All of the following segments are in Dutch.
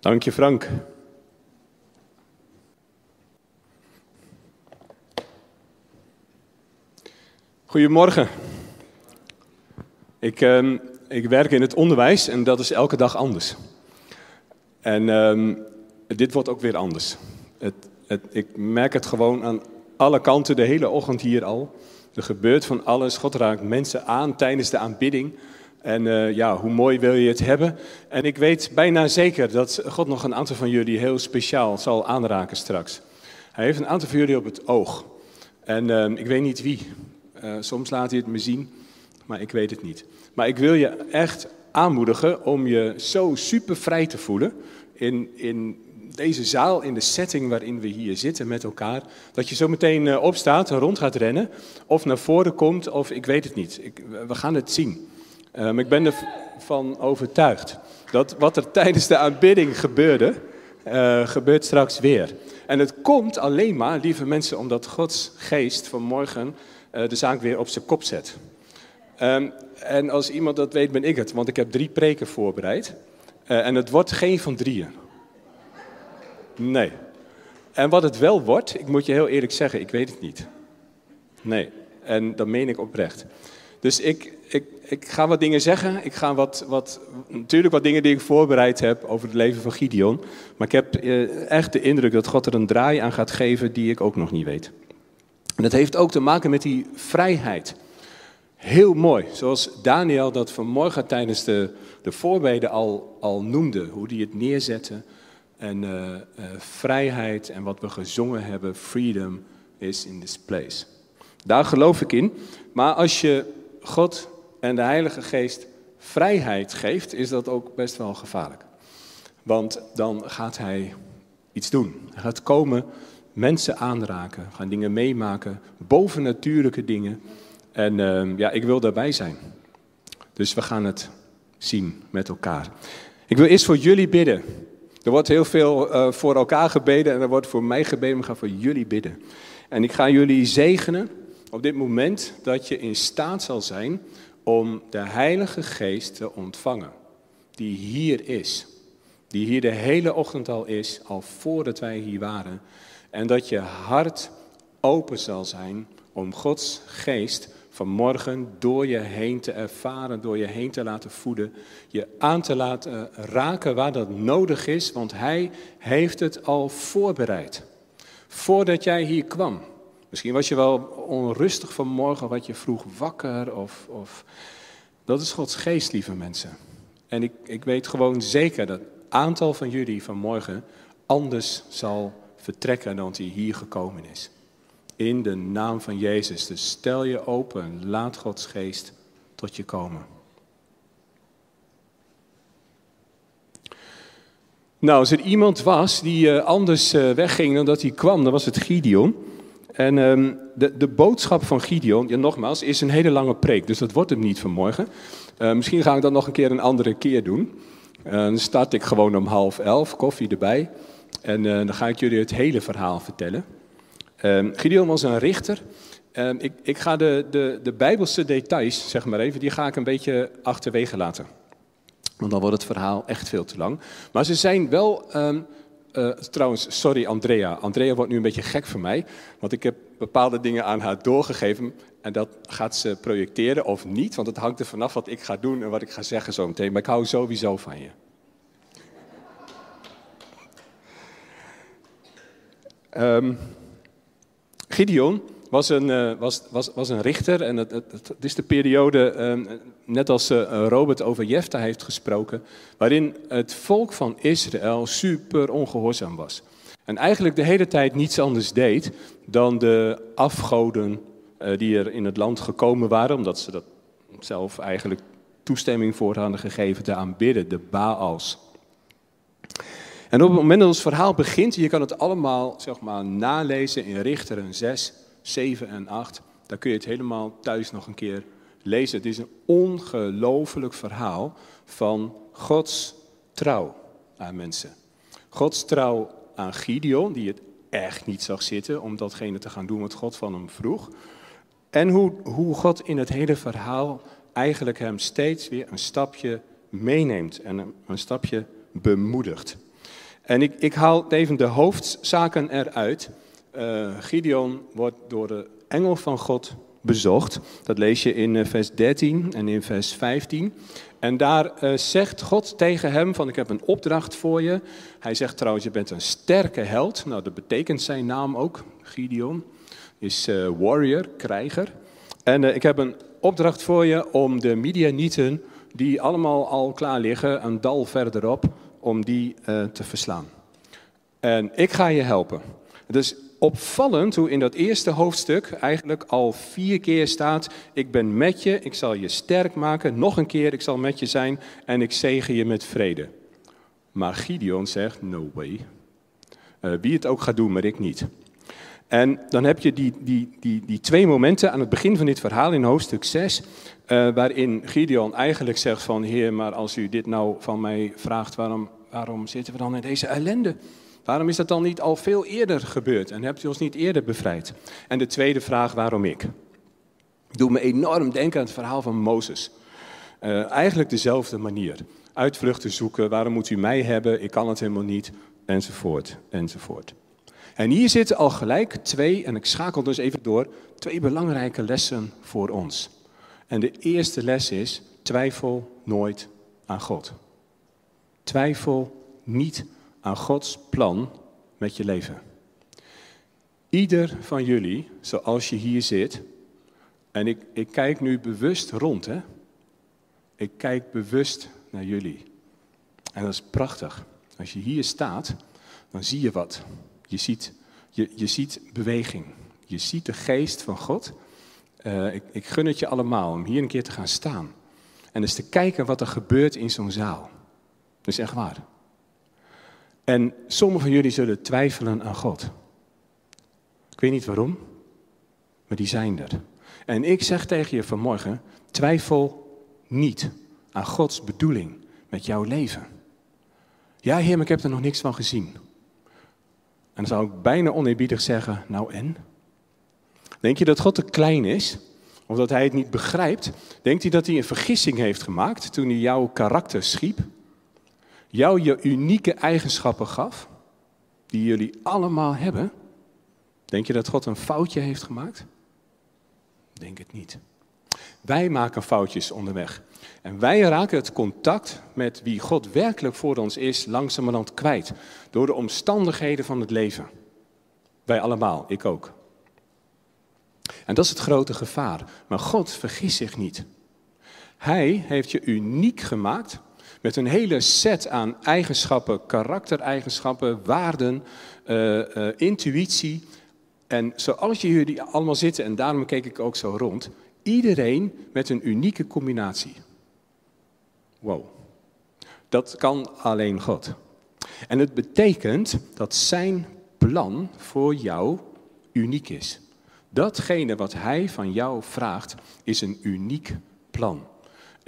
Dank je, Frank. Goedemorgen. Ik, uh, ik werk in het onderwijs en dat is elke dag anders. En uh, dit wordt ook weer anders. Het, het, ik merk het gewoon aan alle kanten, de hele ochtend hier al. Er gebeurt van alles. God raakt mensen aan tijdens de aanbidding. En uh, ja, hoe mooi wil je het hebben? En ik weet bijna zeker dat God nog een aantal van jullie heel speciaal zal aanraken straks. Hij heeft een aantal van jullie op het oog. En uh, ik weet niet wie. Uh, soms laat hij het me zien, maar ik weet het niet. Maar ik wil je echt aanmoedigen om je zo super vrij te voelen in, in deze zaal, in de setting waarin we hier zitten met elkaar. Dat je zo meteen uh, opstaat en rond gaat rennen, of naar voren komt, of ik weet het niet. Ik, we gaan het zien. Um, ik ben ervan overtuigd dat wat er tijdens de aanbidding gebeurde, uh, gebeurt straks weer. En het komt alleen maar, lieve mensen, omdat Gods geest vanmorgen uh, de zaak weer op zijn kop zet. Um, en als iemand dat weet, ben ik het, want ik heb drie preken voorbereid. Uh, en het wordt geen van drieën. Nee. En wat het wel wordt, ik moet je heel eerlijk zeggen, ik weet het niet. Nee. En dat meen ik oprecht. Dus ik, ik, ik ga wat dingen zeggen. Ik ga wat, wat, natuurlijk wat dingen die ik voorbereid heb over het leven van Gideon. Maar ik heb uh, echt de indruk dat God er een draai aan gaat geven die ik ook nog niet weet. En dat heeft ook te maken met die vrijheid. Heel mooi, zoals Daniel dat vanmorgen tijdens de, de al, al noemde, hoe hij het neerzette. En uh, uh, vrijheid en wat we gezongen hebben, freedom is in this place. Daar geloof ik in. Maar als je God en de Heilige Geest vrijheid geeft, is dat ook best wel gevaarlijk. Want dan gaat hij iets doen. Hij gaat komen, mensen aanraken, gaan dingen meemaken, bovennatuurlijke dingen. En uh, ja, ik wil daarbij zijn. Dus we gaan het zien met elkaar. Ik wil eerst voor jullie bidden. Er wordt heel veel uh, voor elkaar gebeden en er wordt voor mij gebeden, maar ik ga voor jullie bidden. En ik ga jullie zegenen op dit moment dat je in staat zal zijn om de Heilige Geest te ontvangen, die hier is. Die hier de hele ochtend al is, al voordat wij hier waren. En dat je hart open zal zijn om Gods Geest vanmorgen door je heen te ervaren, door je heen te laten voeden, je aan te laten raken waar dat nodig is, want Hij heeft het al voorbereid. Voordat jij hier kwam. Misschien was je wel onrustig vanmorgen, wat je vroeg wakker of, of... Dat is Gods geest, lieve mensen. En ik, ik weet gewoon zeker dat een aantal van jullie vanmorgen anders zal vertrekken dan hij hier gekomen is. In de naam van Jezus. Dus stel je open, laat Gods geest tot je komen. Nou, als er iemand was die uh, anders uh, wegging dan dat hij kwam, dan was het Gideon. En um, de, de, boodschap van Gideon, ja, nogmaals, is een hele lange preek, dus dat wordt hem niet vanmorgen. Uh, misschien ga ik dat nog een keer een andere keer doen. dan start ik gewoon om half elf, koffie erbij. En dan ga ik jullie het hele verhaal vertellen. Um, Gideon was een richter. Um, ik, ik, ga de, de, de Bijbelse details, zeg maar even, die ga ik een beetje achterwege laten. Want dan wordt het verhaal echt veel te lang. Maar ze zijn wel. Uh, trouwens, sorry Andrea. Andrea wordt nu een beetje gek voor mij. Want ik heb bepaalde dingen aan haar doorgegeven. En dat gaat ze projecteren of niet. Want het hangt er vanaf wat ik ga doen en wat ik ga zeggen zo meteen. Maar ik hou sowieso van je. Um, Gideon was een, uh, was, was, was een richter en het, het, is de periode, uh, net als uh, Robert over Jefta heeft gesproken, waarin het volk van Israël super ongehoorzaam was. En eigenlijk de hele tijd niets anders deed dan de afgoden die er in het land gekomen waren, omdat ze dat zelf eigenlijk toestemming voor hadden gegeven te aanbidden, de Baals. En op het moment dat ons verhaal begint, je kan het allemaal zeg maar, nalezen in Richteren 6, 7 en 8. Daar kun je het helemaal thuis nog een keer lezen. Het is een ongelooflijk verhaal van Gods trouw aan mensen. Gods trouw aan Gideon, die het echt niet zag zitten om datgene te gaan doen wat God van hem vroeg. En hoe, hoe God in het hele verhaal eigenlijk hem steeds weer een stapje meeneemt en een stapje bemoedigt. En ik, ik haal even de hoofdzaken eruit. Uh, Gideon wordt door de engel van God bezocht. Dat lees je in vers 13 en in vers 15. En daar uh, zegt God tegen hem van ik heb een opdracht voor je. Hij zegt trouwens je bent een sterke held. Nou dat betekent zijn naam ook, Gideon. Is warrior, krijger. En ik heb een opdracht voor je om de Midianieten die allemaal al klaar liggen, een dal verderop, om die te verslaan. En ik ga je helpen. Dus opvallend hoe in dat eerste hoofdstuk eigenlijk al vier keer staat: Ik ben met je, ik zal je sterk maken, nog een keer, ik zal met je zijn en ik zegen je met vrede. Maar Gideon zegt: No way. Uh, wie het ook gaat doen, maar ik niet. En dan heb je die, die, die, die twee momenten aan het begin van dit verhaal in hoofdstuk 6, uh, waarin Gideon eigenlijk zegt van Heer, maar als u dit nou van mij vraagt, waarom, waarom zitten we dan in deze ellende? Waarom is dat dan niet al veel eerder gebeurd en hebt u ons niet eerder bevrijd? En de tweede vraag, waarom ik? Doe me enorm denken aan het verhaal van Mozes. Uh, eigenlijk dezelfde manier. Uitvluchten zoeken, waarom moet u mij hebben, ik kan het helemaal niet, enzovoort, enzovoort. En hier zitten al gelijk twee, en ik schakel dus even door, twee belangrijke lessen voor ons. En de eerste les is, twijfel nooit aan God. Twijfel niet aan Gods plan met je leven. Ieder van jullie, zoals je hier zit, en ik, ik kijk nu bewust rond, hè? Ik kijk bewust naar jullie. En dat is prachtig. Als je hier staat, dan zie je wat. Je ziet, je, je ziet beweging. Je ziet de geest van God. Uh, ik, ik gun het je allemaal om hier een keer te gaan staan. En eens te kijken wat er gebeurt in zo'n zaal. Dat is echt waar. En sommigen van jullie zullen twijfelen aan God. Ik weet niet waarom, maar die zijn er. En ik zeg tegen je vanmorgen, twijfel niet aan Gods bedoeling met jouw leven. Ja, Heer, maar ik heb er nog niks van gezien. En dan zou ik bijna oneerbiedig zeggen, nou en? Denk je dat God te klein is? Of dat hij het niet begrijpt? Denkt hij dat hij een vergissing heeft gemaakt toen hij jouw karakter schiep? Jou je unieke eigenschappen gaf, die jullie allemaal hebben, denk je dat God een foutje heeft gemaakt? Denk het niet. Wij maken foutjes onderweg. En wij raken het contact met wie God werkelijk voor ons is langzamerhand kwijt. Door de omstandigheden van het leven. Wij allemaal, ik ook. En dat is het grote gevaar. Maar God vergist zich niet. Hij heeft je uniek gemaakt met een hele set aan eigenschappen, karaktereigenschappen, waarden, uh, uh, intuïtie. En zoals jullie allemaal zitten, en daarom keek ik ook zo rond, iedereen met een unieke combinatie. Wow. Dat kan alleen God. En het betekent dat zijn plan voor jou uniek is. Datgene wat hij van jou vraagt, is een uniek plan.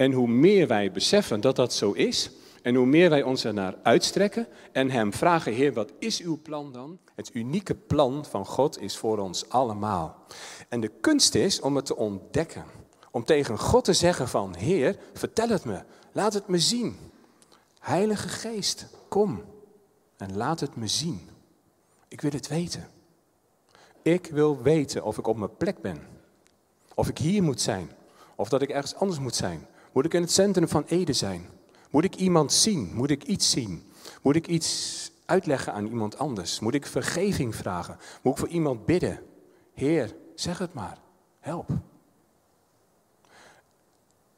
En hoe meer wij beseffen dat dat zo is, en hoe meer wij ons ernaar uitstrekken en Hem vragen, Heer, wat is uw plan dan? Het unieke plan van God is voor ons allemaal. En de kunst is om het te ontdekken. Om tegen God te zeggen van, Heer, vertel het me, laat het me zien. Heilige Geest, kom en laat het me zien. Ik wil het weten. Ik wil weten of ik op mijn plek ben. Of ik hier moet zijn. Of dat ik ergens anders moet zijn. Moet ik in het centrum van Ede zijn? Moet ik iemand zien? Moet ik iets zien? Moet ik iets uitleggen aan iemand anders? Moet ik vergeving vragen? Moet ik voor iemand bidden? Heer, zeg het maar. Help.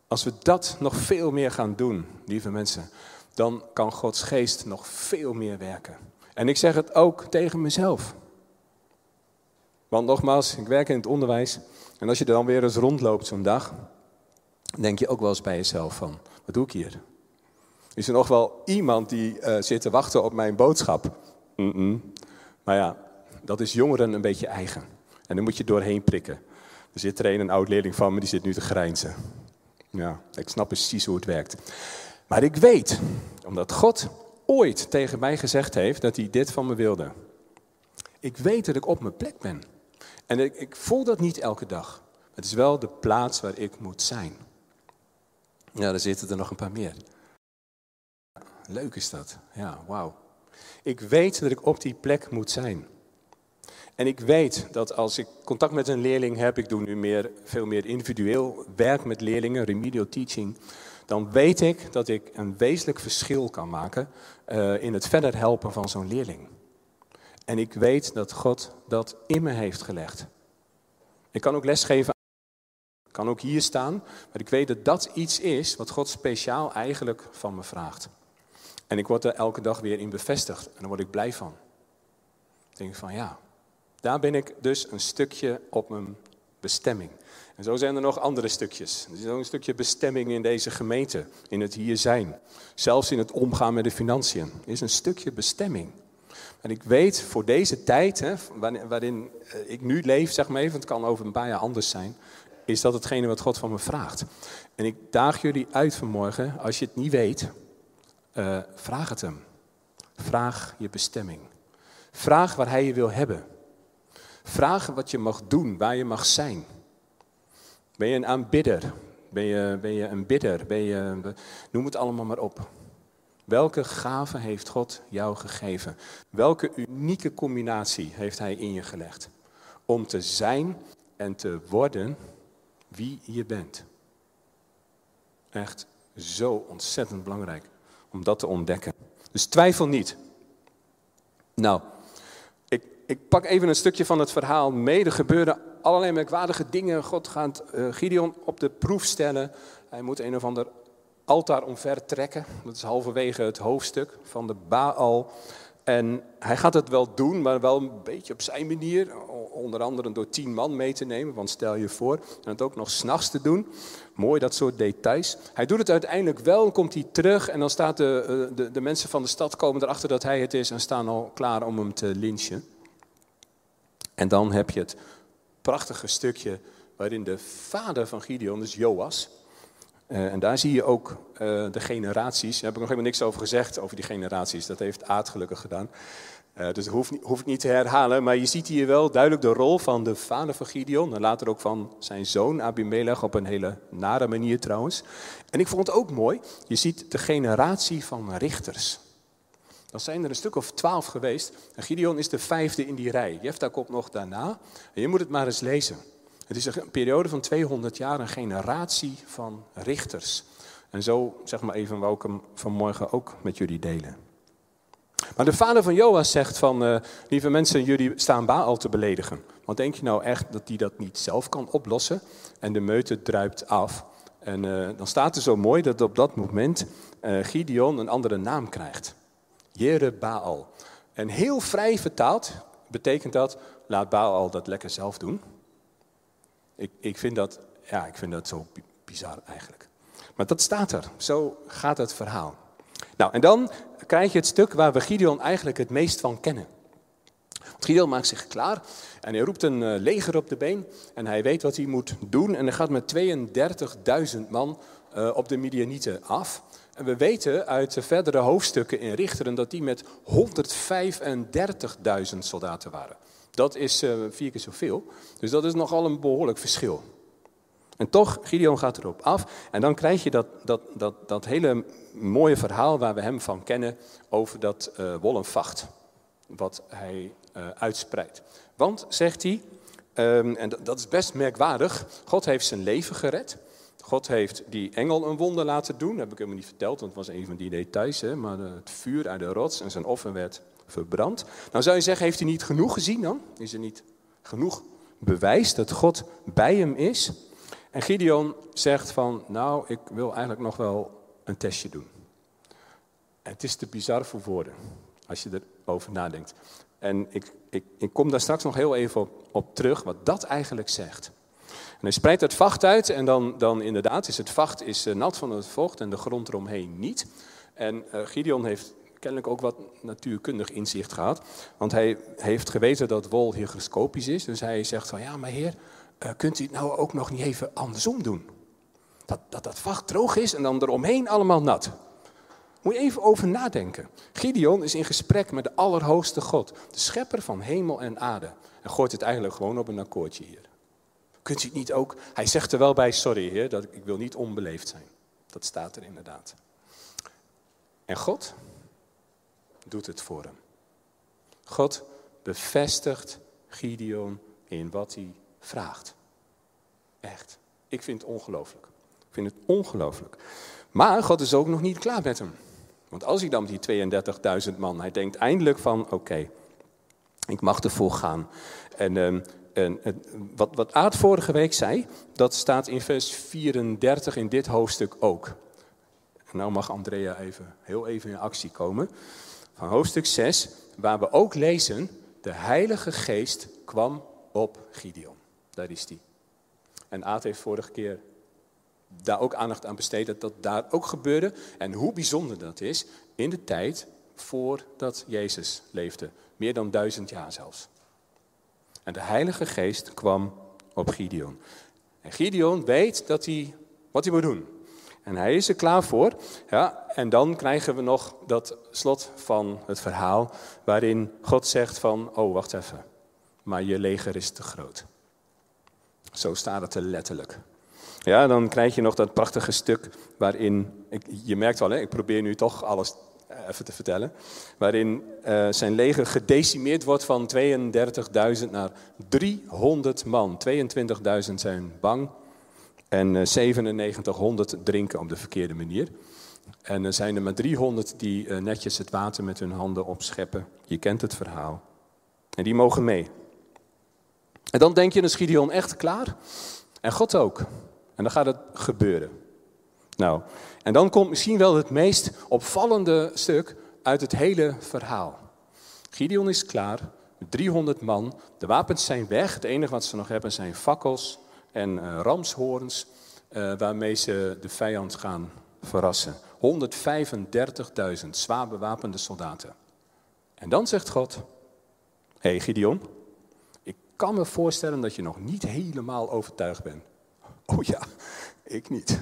Als we dat nog veel meer gaan doen, lieve mensen, dan kan Gods geest nog veel meer werken. En ik zeg het ook tegen mezelf. Want nogmaals, ik werk in het onderwijs. En als je dan weer eens rondloopt zo'n dag, denk je ook wel eens bij jezelf van, wat doe ik hier? Is er nog wel iemand die uh, zit te wachten op mijn boodschap? Maar ja, dat is jongeren een beetje eigen. En daar moet je doorheen prikken. Er zit er een, een oud leerling van me, die zit nu te grijnzen. Ja, ik snap precies hoe het werkt. Maar ik weet, omdat God ooit tegen mij gezegd heeft dat hij dit van me wilde. Ik weet dat ik op mijn plek ben. En ik, ik voel dat niet elke dag. Het is wel de plaats waar ik moet zijn. Ja, er zitten er nog een paar meer. Leuk is dat. Ja, wauw. Ik weet dat ik op die plek moet zijn. En ik weet dat als ik contact met een leerling heb, ik doe nu meer, veel meer individueel werk met leerlingen, remedial teaching, dan weet ik dat ik een wezenlijk verschil kan maken uh, in het verder helpen van zo'n leerling. En ik weet dat God dat in me heeft gelegd. Ik kan ook lesgeven, kan ook hier staan, maar ik weet dat dat iets is wat God speciaal eigenlijk van me vraagt. En ik word er elke dag weer in bevestigd en daar word ik blij van. Ik denk van ja, daar ben ik dus een stukje op mijn bestemming. En zo zijn er nog andere stukjes. Er is ook een stukje bestemming in deze gemeente, in het hier zijn. Zelfs in het omgaan met de financiën. Er is een stukje bestemming. En ik weet voor deze tijd, hè, waarin eh, ik nu leef, zeg maar even, het kan over een paar jaar anders zijn, is dat hetgene wat God van me vraagt. En ik daag jullie uit vanmorgen, als je het niet weet, uh, vraag het hem. Vraag je bestemming. Vraag waar hij je wil hebben. Vraag wat je mag doen, waar je mag zijn. Ben je een aanbidder? Ben je, ben je een bidder? Ben je, noem het allemaal maar op. Welke gave heeft God jou gegeven? Welke unieke combinatie heeft Hij in je gelegd? Om te zijn en te worden wie je bent. Echt zo ontzettend belangrijk om dat te ontdekken. Dus twijfel niet. Nou, ik, ik pak even een stukje van het verhaal mee. Er gebeurde allerlei merkwaardige dingen. God gaat uh, Gideon op de proef stellen. Hij moet een of ander altaar omver trekken. Dat is halverwege het hoofdstuk van de Baal. En hij gaat het wel doen, maar wel een beetje op zijn manier. Onder andere door tien man mee te nemen, want stel je voor. En het ook nog s'nachts te doen. Mooi, dat soort details. Hij doet het uiteindelijk wel, komt hij terug. En dan staan de, eh, de, de mensen van de stad komen erachter dat hij het is. En staan al klaar om hem te lynchen. En dan heb je het prachtige stukje waarin de vader van Gideon, dus Joas, uh, en daar zie je ook uh, de generaties. Daar heb ik nog helemaal niks over gezegd, over die generaties. Dat heeft Aad gelukkig gedaan. Uh, dus dat hoef, ik niet te herhalen. Maar je ziet hier wel duidelijk de rol van de vader van Gideon. En later ook van zijn zoon Abimelech. Op een hele nare manier trouwens. En ik vond het ook mooi. Je ziet de generatie van richters. Dan zijn er een stuk of twaalf geweest. En Gideon is de vijfde in die rij. Jefta komt nog daarna. En je moet het maar eens lezen. Het is een periode van 200 jaar, een generatie van richters. En zo, zeg maar even, wou ik hem vanmorgen ook met jullie delen. Maar de vader van Joas zegt van, uh, lieve mensen, jullie staan Baal te beledigen. Want denk je nou echt dat hij dat niet zelf kan oplossen? En de meute druipt af. En uh, dan staat er zo mooi dat op dat moment uh, Gideon een andere naam krijgt. Jere Baal. En heel vrij vertaald betekent dat, laat Baal dat lekker zelf doen. Ik, ik, vind dat, ja, ik vind dat zo bizar eigenlijk. Maar dat staat er. Zo gaat het verhaal. Nou, en dan krijg je het stuk waar we Gideon eigenlijk het meest van kennen. Want Gideon maakt zich klaar en hij roept een eh, leger op de been. En hij weet wat hij moet doen. En hij gaat met 32.000 man uh, op de Midianieten af. En we weten uit de verdere hoofdstukken in Richteren dat die met 135.000 soldaten waren. Dat is uh, vier keer zoveel. Dus dat is nogal een behoorlijk verschil. En toch, Gideon gaat erop af. En dan krijg je dat, dat, dat, dat hele mooie verhaal waar we hem van kennen over dat uh, wollen vacht. Wat hij uh, uitspreidt. Want, zegt hij, um, en dat is best merkwaardig, God heeft zijn leven gered. God heeft die engel een wonder laten doen. Dat heb ik helemaal niet verteld, want het was een van die details. Hè? Maar het vuur uit de rots en zijn offer werd verbrand. Nou zou je zeggen, heeft hij niet genoeg gezien dan? Is er niet genoeg bewijs dat God bij hem is? En Gideon zegt van, nou, ik wil eigenlijk nog wel een testje doen. En het is te bizar voor woorden, als je erover nadenkt. En ik, ik, ik kom daar straks nog heel even op, op terug, wat dat eigenlijk zegt. En hij spreidt het vacht uit en dan, dan inderdaad is het vacht is, uh, nat van het vocht en de grond eromheen niet. En uh, Gideon heeft kennelijk ook wat natuurkundig inzicht gehad. Want hij heeft geweten dat wol hygroscopisch is. Dus hij zegt van ja, maar heer, uh, kunt u het nou ook nog niet even andersom doen? Dat, dat dat vacht droog is en dan eromheen allemaal nat. Moet je even over nadenken. Gideon is in gesprek met de Allerhoogste God, de schepper van hemel en aarde. En gooit het eigenlijk gewoon op een akkoordje hier. Kunt u het niet ook? Hij zegt er wel bij, sorry heer, dat ik wil niet onbeleefd zijn. Dat staat er inderdaad. En God, doet het voor hem. God bevestigt Gideon in wat hij vraagt. Echt. Ik vind het ongelooflijk. Ik vind het ongelooflijk. Maar God is ook nog niet klaar met hem. Want als hij dan met die 32.000 man, hij denkt eindelijk van, oké, ik mag ervoor gaan. En, ehm, en, en, wat, wat Aad vorige week zei, dat staat in vers 34 in dit hoofdstuk ook. En nou mag Andrea even, heel even in actie komen. Van hoofdstuk 6, waar we ook lezen, de Heilige Geest kwam op Gideon. Daar is die. En Aad heeft vorige keer daar ook aandacht aan besteed dat dat daar ook gebeurde. En hoe bijzonder dat is in de tijd voordat Jezus leefde. Meer dan duizend jaar zelfs. En de Heilige Geest kwam op Gideon. En Gideon weet dat hij, wat hij moet doen. En hij is er klaar voor. Ja, en dan krijgen we nog dat slot van het verhaal waarin God zegt van, oh wacht even, maar je leger is te groot. Zo staat het er letterlijk. Ja, dan krijg je nog dat prachtige stuk waarin, je merkt wel, hè, ik probeer nu toch alles eh, even te vertellen, waarin uh, zijn leger gedecimeerd wordt van 32.000 naar 300 man. 22.000 zijn bang en uh, 9700 drinken op de verkeerde manier. En er zijn er maar 300 die netjes het water met hun handen opscheppen. Je kent het verhaal. En die mogen mee. En dan denk je, is Gideon echt klaar? En God ook. En dan gaat het gebeuren. Nou, en dan komt misschien wel het meest opvallende stuk uit het hele verhaal. Gideon is klaar, 300 man, de wapens zijn weg. Het enige wat ze nog hebben zijn fakkels en uh, ramshoorns, uh, waarmee ze de vijand gaan verrassen. 135.000 zwaar bewapende soldaten. En dan zegt God: Hé hey Gideon, kan me voorstellen dat je nog niet helemaal overtuigd bent. Oh ja, ik niet.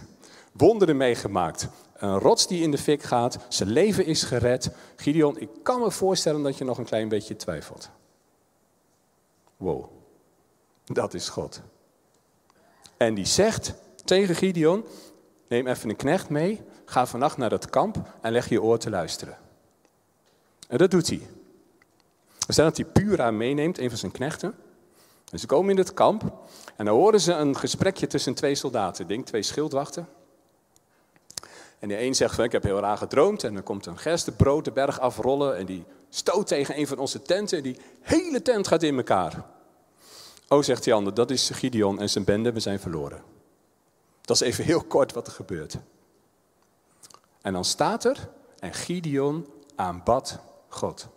Wonderen meegemaakt. Een rots die in de fik gaat. Zijn leven is gered. Gideon, ik kan me voorstellen dat je nog een klein beetje twijfelt. Wow, dat is God. En die zegt tegen Gideon: Neem even een knecht mee. Ga vannacht naar het kamp en leg je oor te luisteren. En dat doet hij. We dat hij Pura meeneemt, een van zijn knechten. En ze komen in het kamp en dan horen ze een gesprekje tussen twee soldaten, denk twee schildwachten. En de een zegt van, ik heb heel raar gedroomd en dan komt een gerstebrood de berg afrollen en die stoot tegen een van onze tenten en die hele tent gaat in elkaar. Oh, zegt die ander, dat is Gideon en zijn bende, we zijn verloren. Dat is even heel kort wat er gebeurt. En dan staat er, en Gideon aanbad God.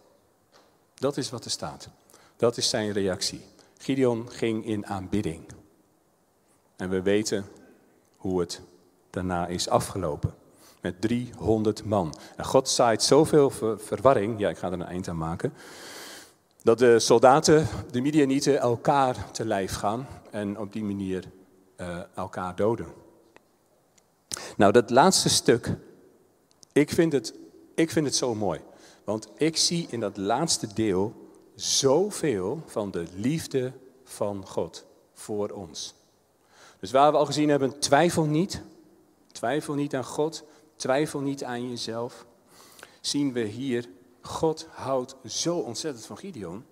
Dat is wat er staat. Dat is zijn reactie. Gideon ging in aanbidding. En we weten hoe het daarna is afgelopen. Met 300 man. En God zaait zoveel verwarring, ja ik ga er een eind aan maken, dat de soldaten, de Midianieten, elkaar te lijf gaan en op die manier uh, elkaar doden. Nou, dat laatste stuk, ik vind, het, ik vind het zo mooi. Want ik zie in dat laatste deel zoveel van de liefde van God voor ons. Dus waar we al gezien hebben, twijfel niet. Twijfel niet aan God. Twijfel niet aan jezelf. Zien we hier, God houdt zo ontzettend van Gideon.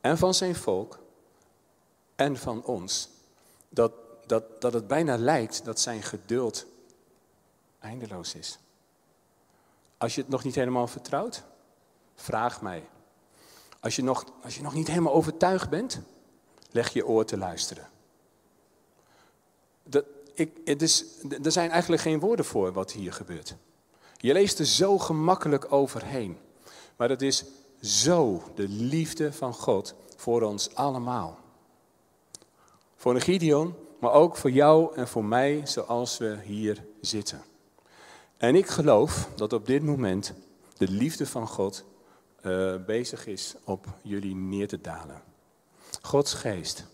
En van zijn volk. En van ons. Dat, dat, dat het bijna lijkt dat zijn geduld eindeloos is. Als je het nog niet helemaal vertrouwt, vraag mij. Als je nog, als je nog niet helemaal overtuigd bent, leg je oor te luisteren. Dat, ik, het is, er zijn eigenlijk geen woorden voor wat hier gebeurt. Je leest er zo gemakkelijk overheen. Maar het is zo de liefde van God voor ons allemaal. Voor een Gideon, maar ook voor jou en voor mij zoals we hier zitten. En ik geloof dat op dit moment de liefde van God uh, bezig is op jullie neer te dalen. Gods geest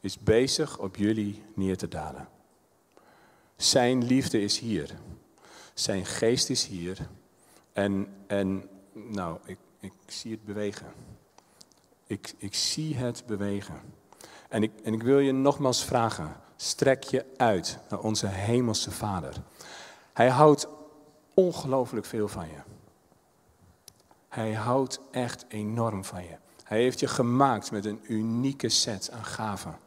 is bezig op jullie neer te dalen. Zijn liefde is hier. Zijn geest is hier. En, en nou, ik, ik zie het bewegen. Ik, ik zie het bewegen. En ik, en ik wil je nogmaals vragen, strek je uit naar onze hemelse Vader. Hij houdt ongelooflijk veel van je. Hij houdt echt enorm van je. Hij heeft je gemaakt met een unieke set aan gaven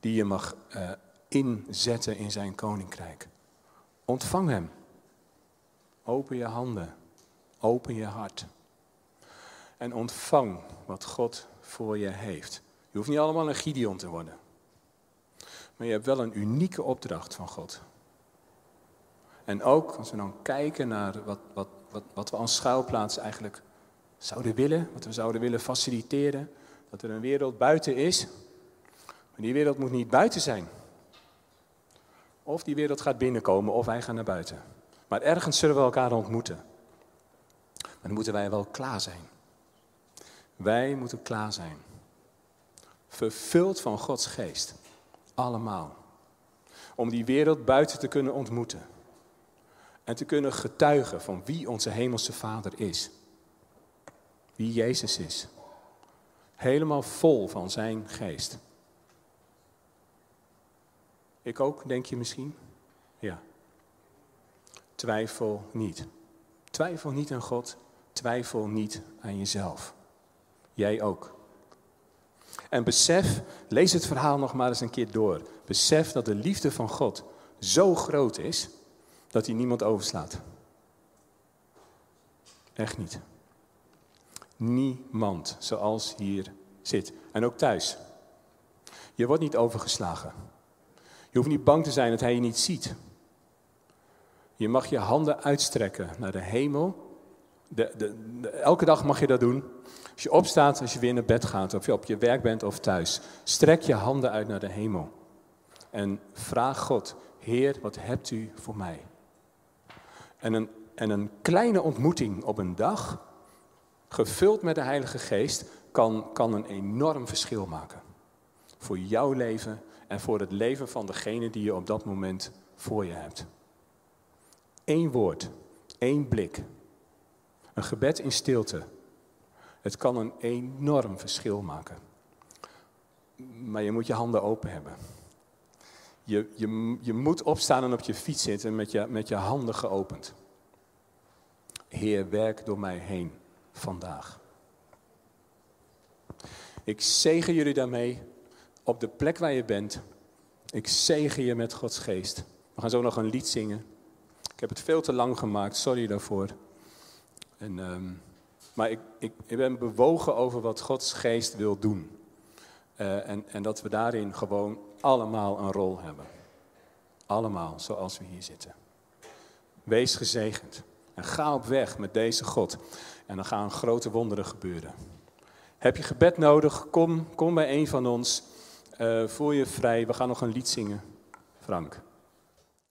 die je mag uh, inzetten in zijn koninkrijk. Ontvang hem. Open je handen. Open je hart. En ontvang wat God voor je heeft. Je hoeft niet allemaal een Gideon te worden. Maar je hebt wel een unieke opdracht van God. En ook als we dan kijken naar wat, wat, wat, wat we als schuilplaats eigenlijk zouden willen, wat we zouden willen faciliteren, dat er een wereld buiten is. Maar die wereld moet niet buiten zijn. Of die wereld gaat binnenkomen of wij gaan naar buiten. Maar ergens zullen we elkaar ontmoeten. Maar dan moeten wij wel klaar zijn. Wij moeten klaar zijn. Vervuld van Gods geest. Allemaal. Om die wereld buiten te kunnen ontmoeten. En te kunnen getuigen van wie onze hemelse Vader is. Wie Jezus is. Helemaal vol van zijn geest. Ik ook, denk je misschien? Ja. Twijfel niet. Twijfel niet aan God. Twijfel niet aan jezelf. Jij ook. En besef, lees het verhaal nog maar eens een keer door. Besef dat de liefde van God zo groot is dat hij niemand overslaat. Echt niet. Niemand zoals hier zit. En ook thuis. Je wordt niet overgeslagen. Je hoeft niet bang te zijn dat hij je niet ziet. Je mag je handen uitstrekken naar de hemel. De, de, elke dag mag je dat doen. Als je opstaat, als je weer naar bed gaat, of je op je werk bent of thuis, strek je handen uit naar de hemel. En vraag God, Heer, wat hebt u voor mij? En een, en een kleine ontmoeting op een dag, gevuld met de Heilige Geest, kan, kan een enorm verschil maken. Voor jouw leven en voor het leven van degene die je op dat moment voor je hebt. Eén woord, één blik, een gebed in stilte. Het kan een enorm verschil maken. Maar je moet je handen open hebben. Je, je, je moet opstaan en op je fiets zitten met je, met je handen geopend. Heer, werk door mij heen vandaag. Ik zegen jullie daarmee op de plek waar je bent. Ik zegen je met Gods geest. We gaan zo nog een lied zingen. Ik heb het veel te lang gemaakt, sorry daarvoor. En, ehm, maar ik, ik, ik, ben bewogen over wat Gods geest wil doen. Uh, en, en dat we daarin gewoon allemaal een rol hebben. Allemaal, zoals we hier zitten. Wees gezegend. En ga op weg met deze God. En dan gaan grote wonderen gebeuren. Heb je gebed nodig? Kom, kom bij een van ons. Uh, voel je vrij. We gaan nog een lied zingen. Frank.